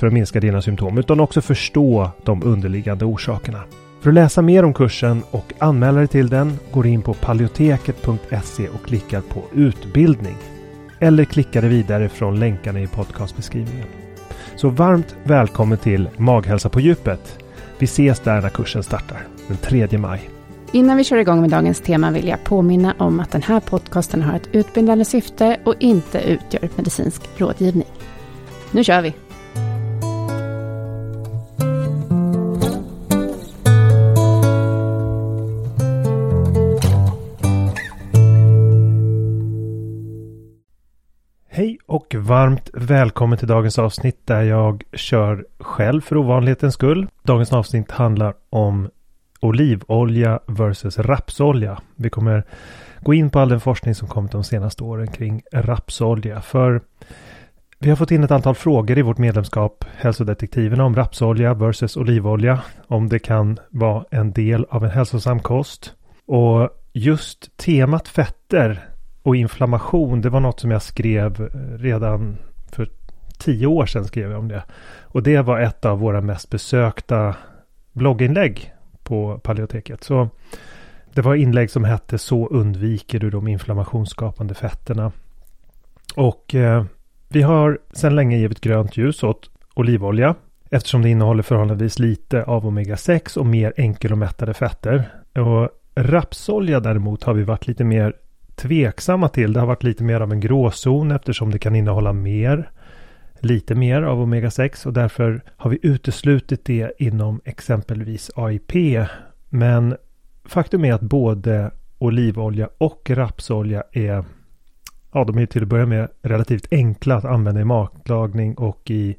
för att minska dina symptom utan också förstå de underliggande orsakerna. För att läsa mer om kursen och anmäla dig till den går in på paleoteket.se och klickar på utbildning. Eller klickar dig vidare från länkarna i podcastbeskrivningen. Så varmt välkommen till Maghälsa på djupet. Vi ses där när kursen startar den 3 maj. Innan vi kör igång med dagens tema vill jag påminna om att den här podcasten har ett utbildande syfte och inte utgör medicinsk rådgivning. Nu kör vi! Varmt välkommen till dagens avsnitt där jag kör själv för ovanlighetens skull. Dagens avsnitt handlar om olivolja versus rapsolja. Vi kommer gå in på all den forskning som kommit de senaste åren kring rapsolja. För vi har fått in ett antal frågor i vårt medlemskap Hälsodetektiverna om rapsolja versus olivolja. Om det kan vara en del av en hälsosam kost. Och just temat fetter och inflammation, det var något som jag skrev eh, redan för tio år sedan skrev jag om det. Och det var ett av våra mest besökta blogginlägg på Paleoteket. Så det var inlägg som hette Så undviker du de inflammationsskapande fetterna. Och eh, vi har sedan länge givit grönt ljus åt olivolja eftersom det innehåller förhållandevis lite av omega-6 och mer enkel och mättade fetter. Och rapsolja däremot har vi varit lite mer tveksamma till. Det har varit lite mer av en gråzon eftersom det kan innehålla mer lite mer av omega-6 och därför har vi uteslutit det inom exempelvis AIP. Men faktum är att både olivolja och rapsolja är Ja, de är till att börja med relativt enkla att använda i matlagning och i,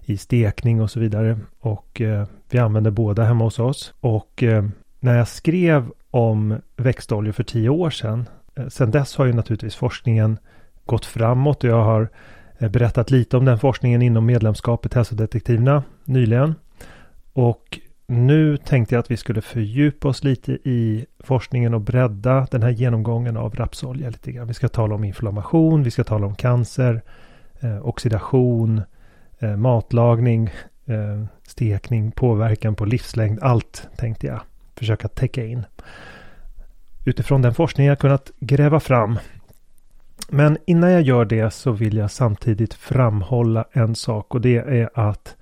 i stekning och så vidare. Och eh, vi använder båda hemma hos oss. Och eh, när jag skrev om växtoljor för tio år sedan. Eh, sen dess har ju naturligtvis forskningen gått framåt och jag har eh, berättat lite om den forskningen inom medlemskapet Hälsodetektiverna nyligen. Och nu tänkte jag att vi skulle fördjupa oss lite i forskningen och bredda den här genomgången av rapsolja lite grann. Vi ska tala om inflammation, vi ska tala om cancer, eh, oxidation, eh, matlagning, eh, stekning, påverkan på livslängd. Allt tänkte jag försöka täcka in. Utifrån den forskning jag kunnat gräva fram men innan jag gör det så vill jag samtidigt framhålla en sak och det är att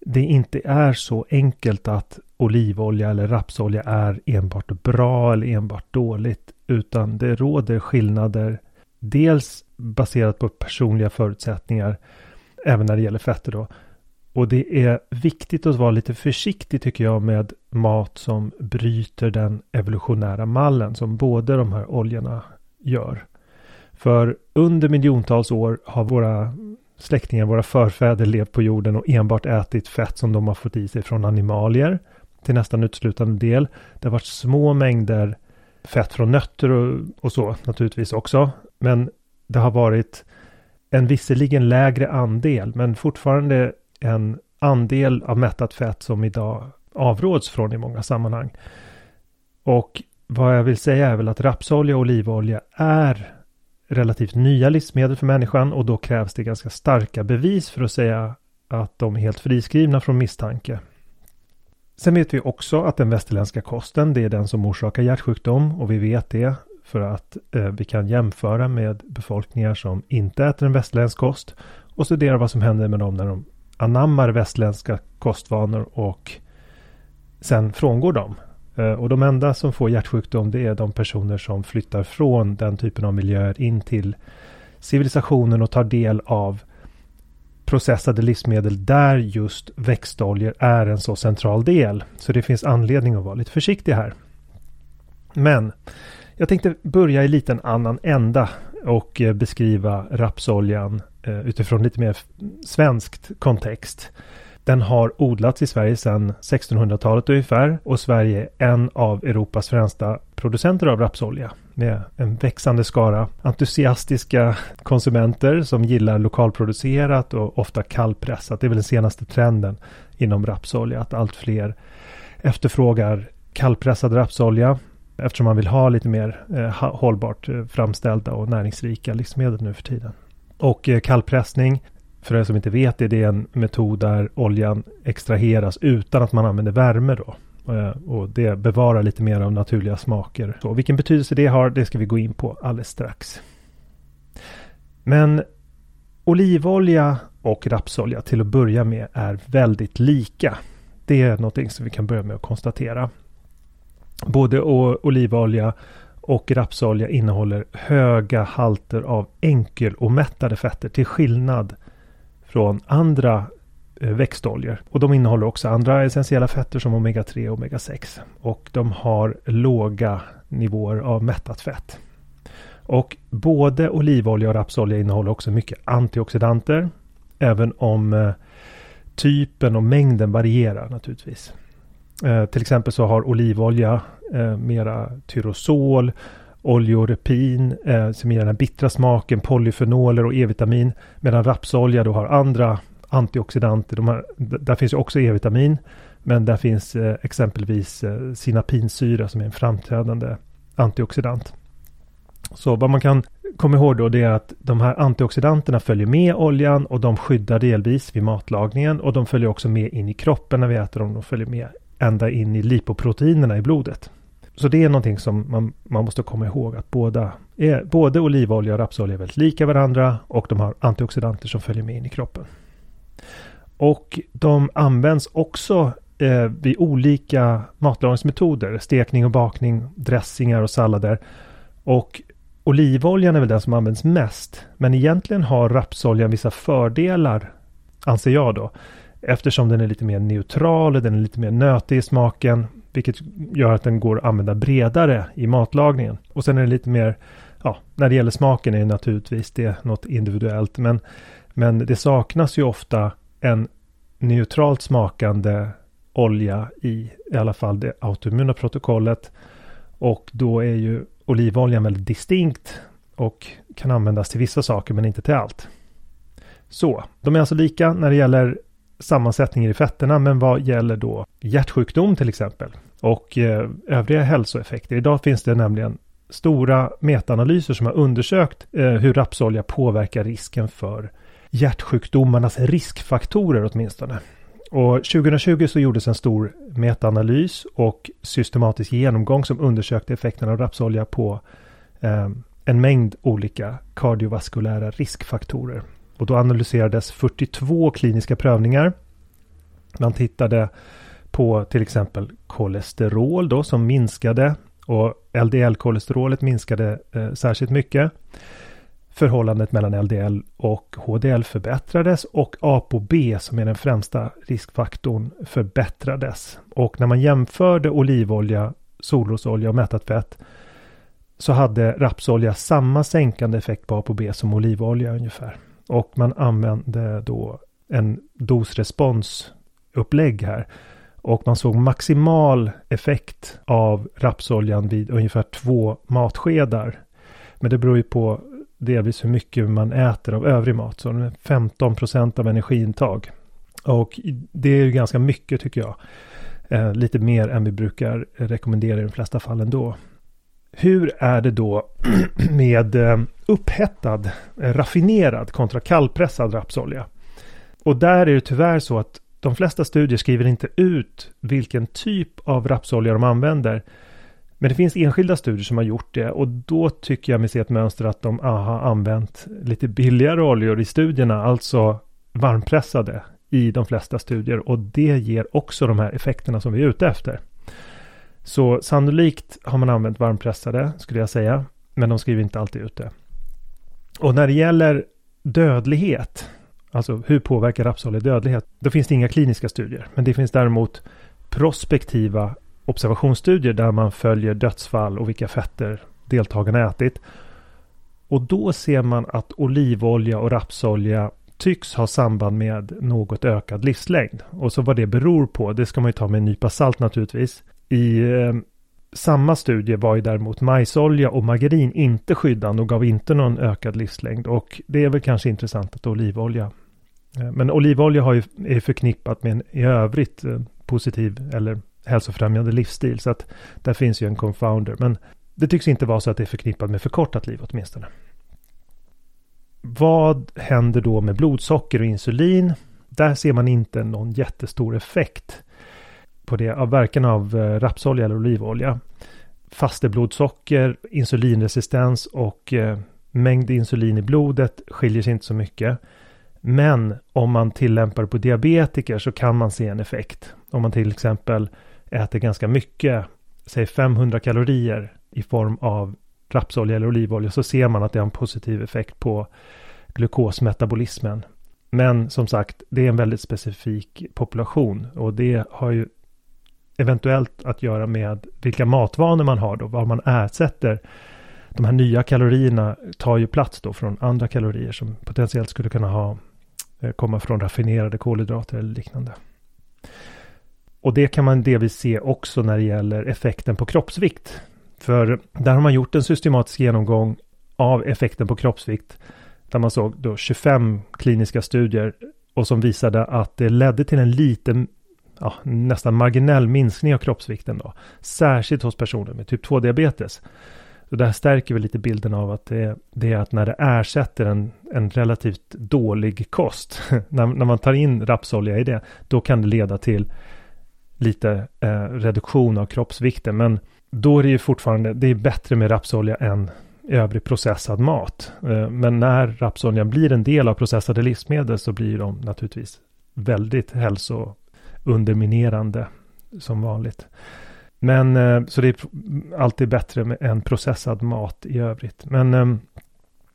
det inte är så enkelt att olivolja eller rapsolja är enbart bra eller enbart dåligt utan det råder skillnader dels baserat på personliga förutsättningar även när det gäller fetter då. Och det är viktigt att vara lite försiktig tycker jag med mat som bryter den evolutionära mallen som både de här oljorna gör. För under miljontals år har våra släktingar, våra förfäder, levt på jorden och enbart ätit fett som de har fått i sig från animalier till nästan uteslutande del. Det har varit små mängder fett från nötter och, och så naturligtvis också. Men det har varit en visserligen lägre andel, men fortfarande en andel av mättat fett som idag avråds från i många sammanhang. Och vad jag vill säga är väl att rapsolja och olivolja är relativt nya livsmedel för människan och då krävs det ganska starka bevis för att säga att de är helt friskrivna från misstanke. Sen vet vi också att den västerländska kosten, det är den som orsakar hjärtsjukdom och vi vet det för att eh, vi kan jämföra med befolkningar som inte äter en västerländsk kost och studera vad som händer med dem när de anammar västländska kostvanor och sen frångår dem. Eh, och de enda som får hjärtsjukdom det är de personer som flyttar från den typen av miljöer in till civilisationen och tar del av processade livsmedel där just växtoljor är en så central del. Så det finns anledning att vara lite försiktig här. Men jag tänkte börja i lite en annan ända och eh, beskriva rapsoljan Eh, utifrån lite mer svenskt kontext. Den har odlats i Sverige sedan 1600-talet ungefär och Sverige är en av Europas främsta producenter av rapsolja med en växande skara entusiastiska konsumenter som gillar lokalproducerat och ofta kallpressat. Det är väl den senaste trenden inom rapsolja att allt fler efterfrågar kallpressad rapsolja eftersom man vill ha lite mer eh, hållbart eh, framställda och näringsrika livsmedel nu för tiden. Och eh, kallpressning för er som inte vet det, det är en metod där oljan extraheras utan att man använder värme då. Eh, och det bevarar lite mer av naturliga smaker. Så vilken betydelse det har, det ska vi gå in på alldeles strax. Men olivolja och rapsolja till att börja med är väldigt lika. Det är någonting som vi kan börja med att konstatera. Både olivolja och rapsolja innehåller höga halter av enkelomättade fetter till skillnad från andra eh, växtoljor. Och de innehåller också andra essentiella fetter som omega-3 och omega-6. Och de har låga nivåer av mättat fett. Och både olivolja och rapsolja innehåller också mycket antioxidanter. Även om eh, typen och mängden varierar naturligtvis. Eh, till exempel så har olivolja eh, mera tyrosol oljorepin eh, som ger den här bittra smaken, polyfenoler och E-vitamin. Medan rapsolja då har andra antioxidanter. De har, där finns ju också E-vitamin. Men där finns eh, exempelvis eh, sinapinsyra som är en framträdande antioxidant. Så vad man kan komma ihåg då det är att de här antioxidanterna följer med oljan och de skyddar delvis vid matlagningen och de följer också med in i kroppen när vi äter dem. De följer med ända in i lipoproteinerna i blodet. Så det är någonting som man, man måste komma ihåg att båda är, både olivolja och rapsolja är väldigt lika varandra och de har antioxidanter som följer med in i kroppen. Och de används också eh, vid olika matlagningsmetoder, stekning och bakning, dressingar och sallader. Och olivoljan är väl den som används mest. Men egentligen har rapsoljan vissa fördelar, anser jag då. Eftersom den är lite mer neutral, den är lite mer nötig i smaken. Vilket gör att den går att använda bredare i matlagningen. Och sen är det lite mer, ja, när det gäller smaken är det naturligtvis det något individuellt. Men, men det saknas ju ofta en neutralt smakande olja i i alla fall det autoimmuna protokollet. Och då är ju olivoljan väldigt distinkt och kan användas till vissa saker men inte till allt. Så, de är alltså lika när det gäller sammansättningen i fetterna, men vad gäller då hjärtsjukdom till exempel och eh, övriga hälsoeffekter. Idag finns det nämligen stora metaanalyser som har undersökt eh, hur rapsolja påverkar risken för hjärtsjukdomarnas riskfaktorer åtminstone. Och 2020 så gjordes en stor metaanalys och systematisk genomgång som undersökte effekterna av rapsolja på eh, en mängd olika kardiovaskulära riskfaktorer. Och då analyserades 42 kliniska prövningar. Man tittade på till exempel kolesterol då som minskade och LDL-kolesterolet minskade eh, särskilt mycket. Förhållandet mellan LDL och HDL förbättrades och ApoB som är den främsta riskfaktorn förbättrades. Och när man jämförde olivolja, solrosolja och mättat fett så hade rapsolja samma sänkande effekt på ApoB som olivolja ungefär. Och man använde då en dosresponsupplägg här. Och man såg maximal effekt av rapsoljan vid ungefär två matskedar. Men det beror ju på delvis hur mycket man äter av övrig mat. Så 15 procent av energiintag. Och det är ju ganska mycket tycker jag. Eh, lite mer än vi brukar rekommendera i de flesta fall ändå. Hur är det då med eh, upphettad, eh, raffinerad kontra kallpressad rapsolja? Och där är det tyvärr så att de flesta studier skriver inte ut vilken typ av rapsolja de använder. Men det finns enskilda studier som har gjort det och då tycker jag mig se ett mönster att de har använt lite billigare oljor i studierna, alltså varmpressade i de flesta studier och det ger också de här effekterna som vi är ute efter. Så sannolikt har man använt varmpressade skulle jag säga, men de skriver inte alltid ut det. Och när det gäller dödlighet, alltså hur påverkar rapsolja dödlighet? Då finns det inga kliniska studier, men det finns däremot prospektiva observationsstudier där man följer dödsfall och vilka fetter deltagarna ätit. Och då ser man att olivolja och rapsolja tycks ha samband med något ökad livslängd. Och så vad det beror på, det ska man ju ta med en nypa salt naturligtvis. I eh, samma studie var ju däremot majsolja och margarin inte skyddande och gav inte någon ökad livslängd. Och det är väl kanske intressant att olivolja. Eh, men olivolja har ju, är förknippat med en i övrigt eh, positiv eller hälsofrämjande livsstil. Så att där finns ju en confounder. Men det tycks inte vara så att det är förknippat med förkortat liv åtminstone. Vad händer då med blodsocker och insulin? Där ser man inte någon jättestor effekt på det av verkan av eh, rapsolja eller olivolja. Fasteblodsocker, insulinresistens och eh, mängd insulin i blodet skiljer sig inte så mycket. Men om man tillämpar det på diabetiker så kan man se en effekt. Om man till exempel äter ganska mycket, säg 500 kalorier i form av rapsolja eller olivolja så ser man att det har en positiv effekt på glukosmetabolismen. Men som sagt, det är en väldigt specifik population och det har ju eventuellt att göra med vilka matvanor man har då, vad man ersätter. De här nya kalorierna tar ju plats då från andra kalorier som potentiellt skulle kunna ha eh, komma från raffinerade kolhydrater eller liknande. Och det kan man delvis se också när det gäller effekten på kroppsvikt. För där har man gjort en systematisk genomgång av effekten på kroppsvikt. Där man såg då 25 kliniska studier och som visade att det ledde till en liten, ja, nästan marginell minskning av kroppsvikten då. Särskilt hos personer med typ 2-diabetes. Så det här stärker väl lite bilden av att det, det är att när det ersätter en, en relativt dålig kost, när, när man tar in rapsolja i det, då kan det leda till lite eh, reduktion av kroppsvikten. Men då är det ju fortfarande, det är bättre med rapsolja än övrig processad mat. Eh, men när rapsoljan blir en del av processade livsmedel så blir de naturligtvis väldigt hälso underminerande som vanligt. Men eh, så det är alltid bättre med en processad mat i övrigt. Men eh,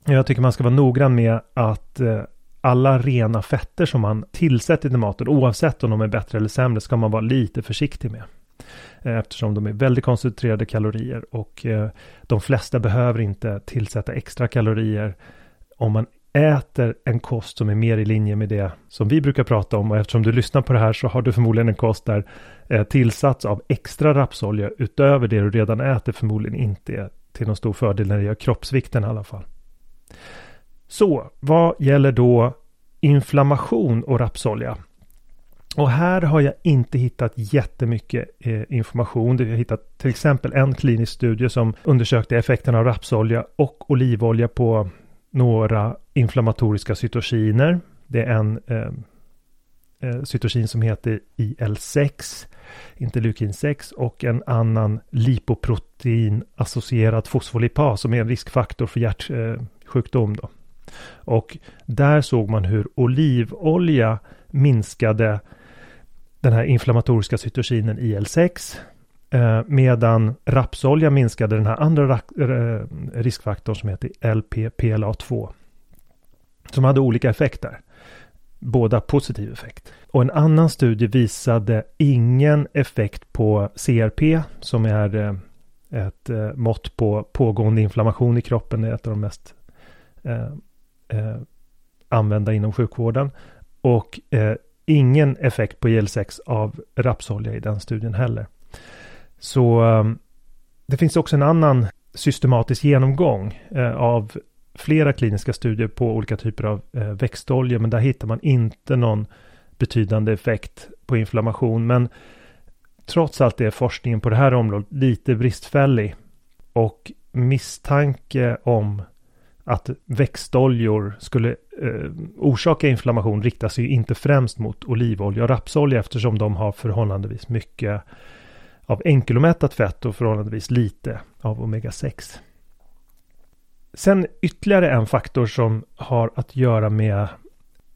jag tycker man ska vara noggrann med att eh, alla rena fetter som man tillsätter till maten, oavsett om de är bättre eller sämre, ska man vara lite försiktig med. Eftersom de är väldigt koncentrerade kalorier och de flesta behöver inte tillsätta extra kalorier om man äter en kost som är mer i linje med det som vi brukar prata om och eftersom du lyssnar på det här så har du förmodligen en kost där eh, tillsats av extra rapsolja utöver det du redan äter förmodligen inte är till någon stor fördel när det gäller kroppsvikten i alla fall. Så vad gäller då inflammation och rapsolja? Och här har jag inte hittat jättemycket eh, information. Jag har hittat till exempel en klinisk studie som undersökte effekten av rapsolja och olivolja på några inflammatoriska cytokiner. Det är en eh, eh cytokin som heter IL6, interleukin 6 och en annan lipoprotein associerad fosfolipas som är en riskfaktor för hjärtsjukdom. Eh, då. Och där såg man hur olivolja minskade den här inflammatoriska cytokinen IL6 eh, medan rapsolja minskade den här andra eh, riskfaktorn som heter LPPLA2 som hade olika effekter. Båda positiv effekt. Och en annan studie visade ingen effekt på CRP som är eh, ett eh, mått på pågående inflammation i kroppen. Det är ett av de mest eh, använda inom sjukvården. Och eh, ingen effekt på IL-6 av rapsolja i den studien heller. Så det finns också en annan systematisk genomgång eh, av flera kliniska studier på olika typer av eh, växtoljor, men där hittar man inte någon betydande effekt på inflammation. Men trots allt är forskningen på det här området lite bristfällig och misstanke om att växtoljor skulle eh, orsaka inflammation riktar sig inte främst mot olivolja och rapsolja eftersom de har förhållandevis mycket av enkelomättat fett och förhållandevis lite av omega-6. Sen ytterligare en faktor som har att göra med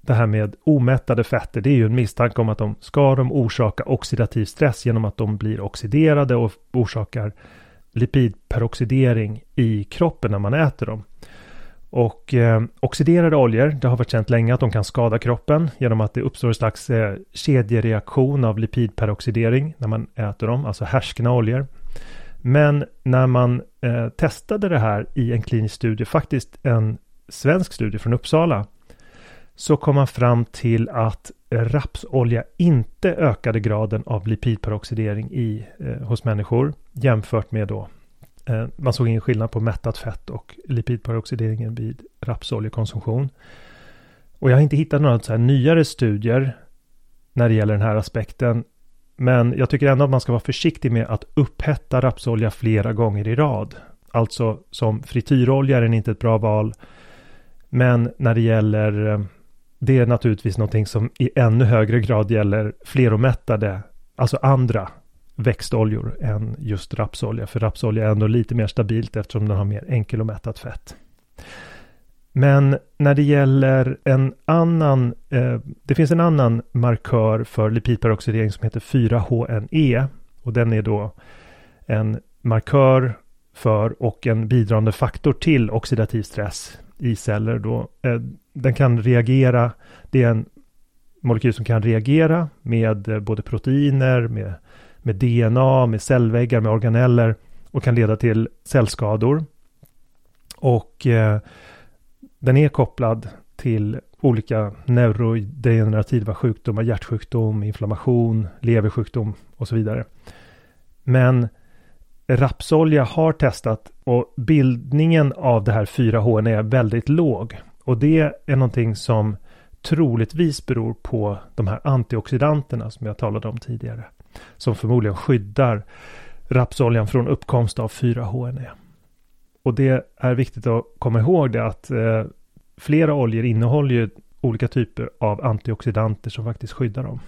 det här med omättade fetter, det är ju en misstanke om att de ska de orsaka oxidativ stress genom att de blir oxiderade och orsakar lipidperoxidering i kroppen när man äter dem. Och eh, oxiderade oljor, det har varit känt länge att de kan skada kroppen genom att det uppstår en slags eh, kedjereaktion av lipidperoxidering när man äter dem, alltså härskna oljor. Men när man eh, testade det här i en klinisk studie, faktiskt en svensk studie från Uppsala, så kom man fram till att rapsolja inte ökade graden av lipidperoxidering i, eh, hos människor jämfört med då eh, man såg ingen skillnad på mättat fett och lipidperoxideringen vid rapsoljekonsumtion. Och jag har inte hittat några så här nyare studier när det gäller den här aspekten. Men jag tycker ändå att man ska vara försiktig med att upphetta rapsolja flera gånger i rad. Alltså som frityrolja är den inte ett bra val. Men när det gäller eh, det är naturligtvis någonting som i ännu högre grad gäller fleromättade, alltså andra växtoljor än just rapsolja. För rapsolja är ändå lite mer stabilt eftersom den har mer enkelomättat fett. Men när det gäller en annan, eh, det finns en annan markör för lipidperoxidering som heter 4HNE och den är då en markör för och en bidragande faktor till oxidativ stress i celler då. Eh, den kan reagera, det är en molekyl som kan reagera med eh, både proteiner, med, med DNA, med cellväggar, med organeller och kan leda till cellskador. Och eh, den är kopplad till olika neurodegenerativa sjukdomar, hjärtsjukdom, inflammation, leversjukdom och så vidare. Men rapsolja har testat och bildningen av det här 4H är väldigt låg. Och det är någonting som troligtvis beror på de här antioxidanterna som jag talade om tidigare. Som förmodligen skyddar rapsoljan från uppkomst av 4HNE. Och det är viktigt att komma ihåg det att eh, flera oljor innehåller ju olika typer av antioxidanter som faktiskt skyddar dem.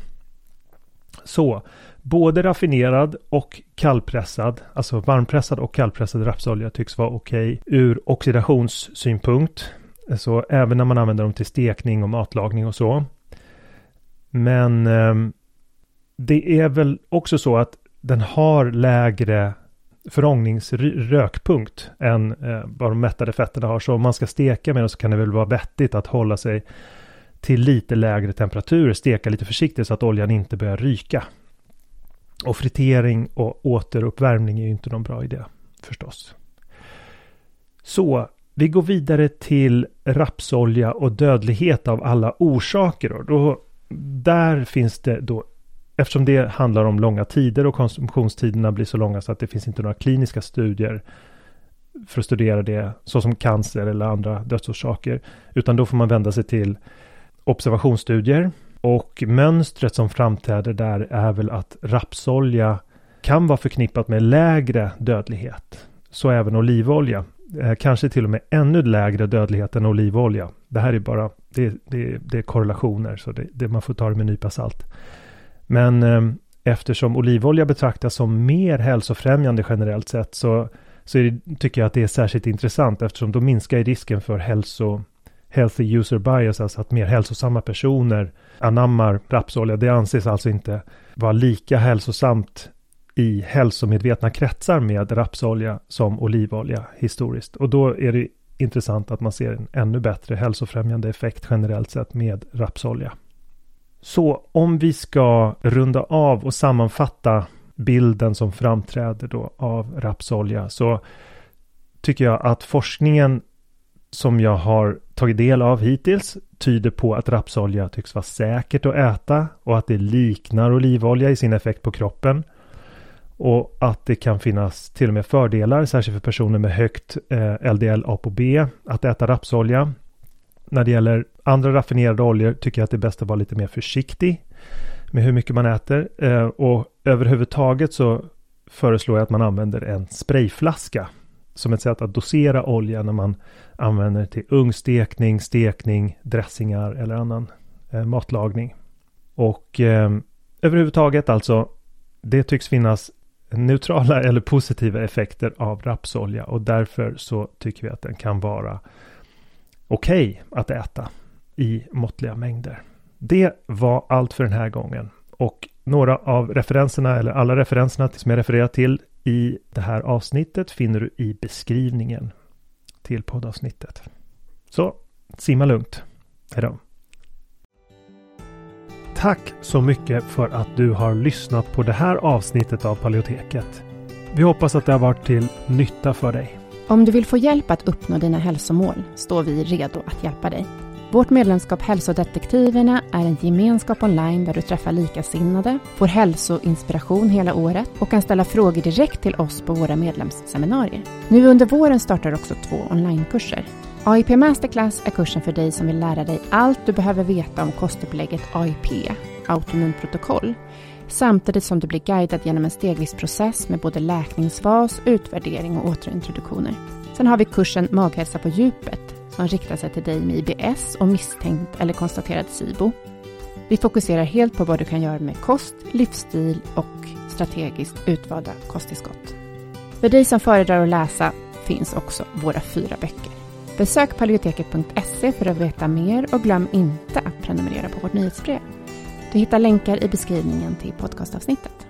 Så både raffinerad och kallpressad, alltså varmpressad och kallpressad rapsolja tycks vara okej okay ur oxidationssynpunkt. Så även när man använder dem till stekning och matlagning och så. Men eh, det är väl också så att den har lägre förångningsrökpunkt än eh, vad de mättade fetterna har. Så om man ska steka med dem så kan det väl vara vettigt att hålla sig till lite lägre temperaturer, steka lite försiktigt så att oljan inte börjar ryka. Och fritering och återuppvärmning är ju inte någon bra idé förstås. Så vi går vidare till rapsolja och dödlighet av alla orsaker. Och då, där finns det då, eftersom det handlar om långa tider och konsumtionstiderna blir så långa så att det finns inte några kliniska studier för att studera det, såsom cancer eller andra dödsorsaker. Utan då får man vända sig till observationsstudier. Och mönstret som framträder där är väl att rapsolja kan vara förknippat med lägre dödlighet. Så även olivolja. Eh, kanske till och med ännu lägre dödlighet än olivolja. Det här är bara det, det, det är korrelationer så det, det, man får ta det med en nypa salt. Men ehm, eftersom olivolja betraktas som mer hälsofrämjande generellt sett så, så det, tycker jag att det är särskilt intressant eftersom då minskar risken för hälso, healthy user bias, alltså att mer hälsosamma personer anammar rapsolja. Det anses alltså inte vara lika hälsosamt i hälsomedvetna kretsar med rapsolja som olivolja historiskt. Och då är det intressant att man ser en ännu bättre hälsofrämjande effekt generellt sett med rapsolja. Så om vi ska runda av och sammanfatta bilden som framträder då av rapsolja så tycker jag att forskningen som jag har tagit del av hittills tyder på att rapsolja tycks vara säkert att äta och att det liknar olivolja i sin effekt på kroppen. Och att det kan finnas till och med fördelar, särskilt för personer med högt eh, LDL ApoB, att äta rapsolja. När det gäller andra raffinerade oljor tycker jag att det är bäst att vara lite mer försiktig med hur mycket man äter. Eh, och överhuvudtaget så föreslår jag att man använder en sprayflaska som ett sätt att dosera olja när man använder till ungstekning, stekning, dressingar eller annan eh, matlagning. Och eh, överhuvudtaget alltså, det tycks finnas neutrala eller positiva effekter av rapsolja och därför så tycker vi att den kan vara okej okay att äta i måttliga mängder. Det var allt för den här gången och några av referenserna eller alla referenserna som jag refererar till i det här avsnittet finner du i beskrivningen till poddavsnittet. Så simma lugnt. Hejdå. Tack så mycket för att du har lyssnat på det här avsnittet av Paleoteket. Vi hoppas att det har varit till nytta för dig. Om du vill få hjälp att uppnå dina hälsomål står vi redo att hjälpa dig. Vårt medlemskap Hälsodetektiverna är en gemenskap online där du träffar likasinnade, får hälsoinspiration hela året och kan ställa frågor direkt till oss på våra medlemsseminarier. Nu under våren startar också två onlinekurser. AIP Masterclass är kursen för dig som vill lära dig allt du behöver veta om kostupplägget AIP, autoimmunprotokoll, samtidigt som du blir guidad genom en stegvis process med både läkningsfas, utvärdering och återintroduktioner. Sen har vi kursen Maghälsa på djupet som riktar sig till dig med IBS och misstänkt eller konstaterad SIBO. Vi fokuserar helt på vad du kan göra med kost, livsstil och strategiskt utvalda kosttillskott. För dig som föredrar att läsa finns också våra fyra böcker. Besök paleoteket.se för att veta mer och glöm inte att prenumerera på vårt nyhetsbrev. Du hittar länkar i beskrivningen till podcastavsnittet.